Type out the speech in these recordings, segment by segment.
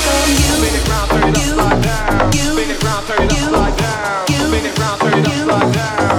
Spin it round, turn it upside down. Spin it round, turn it upside down.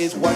Is what,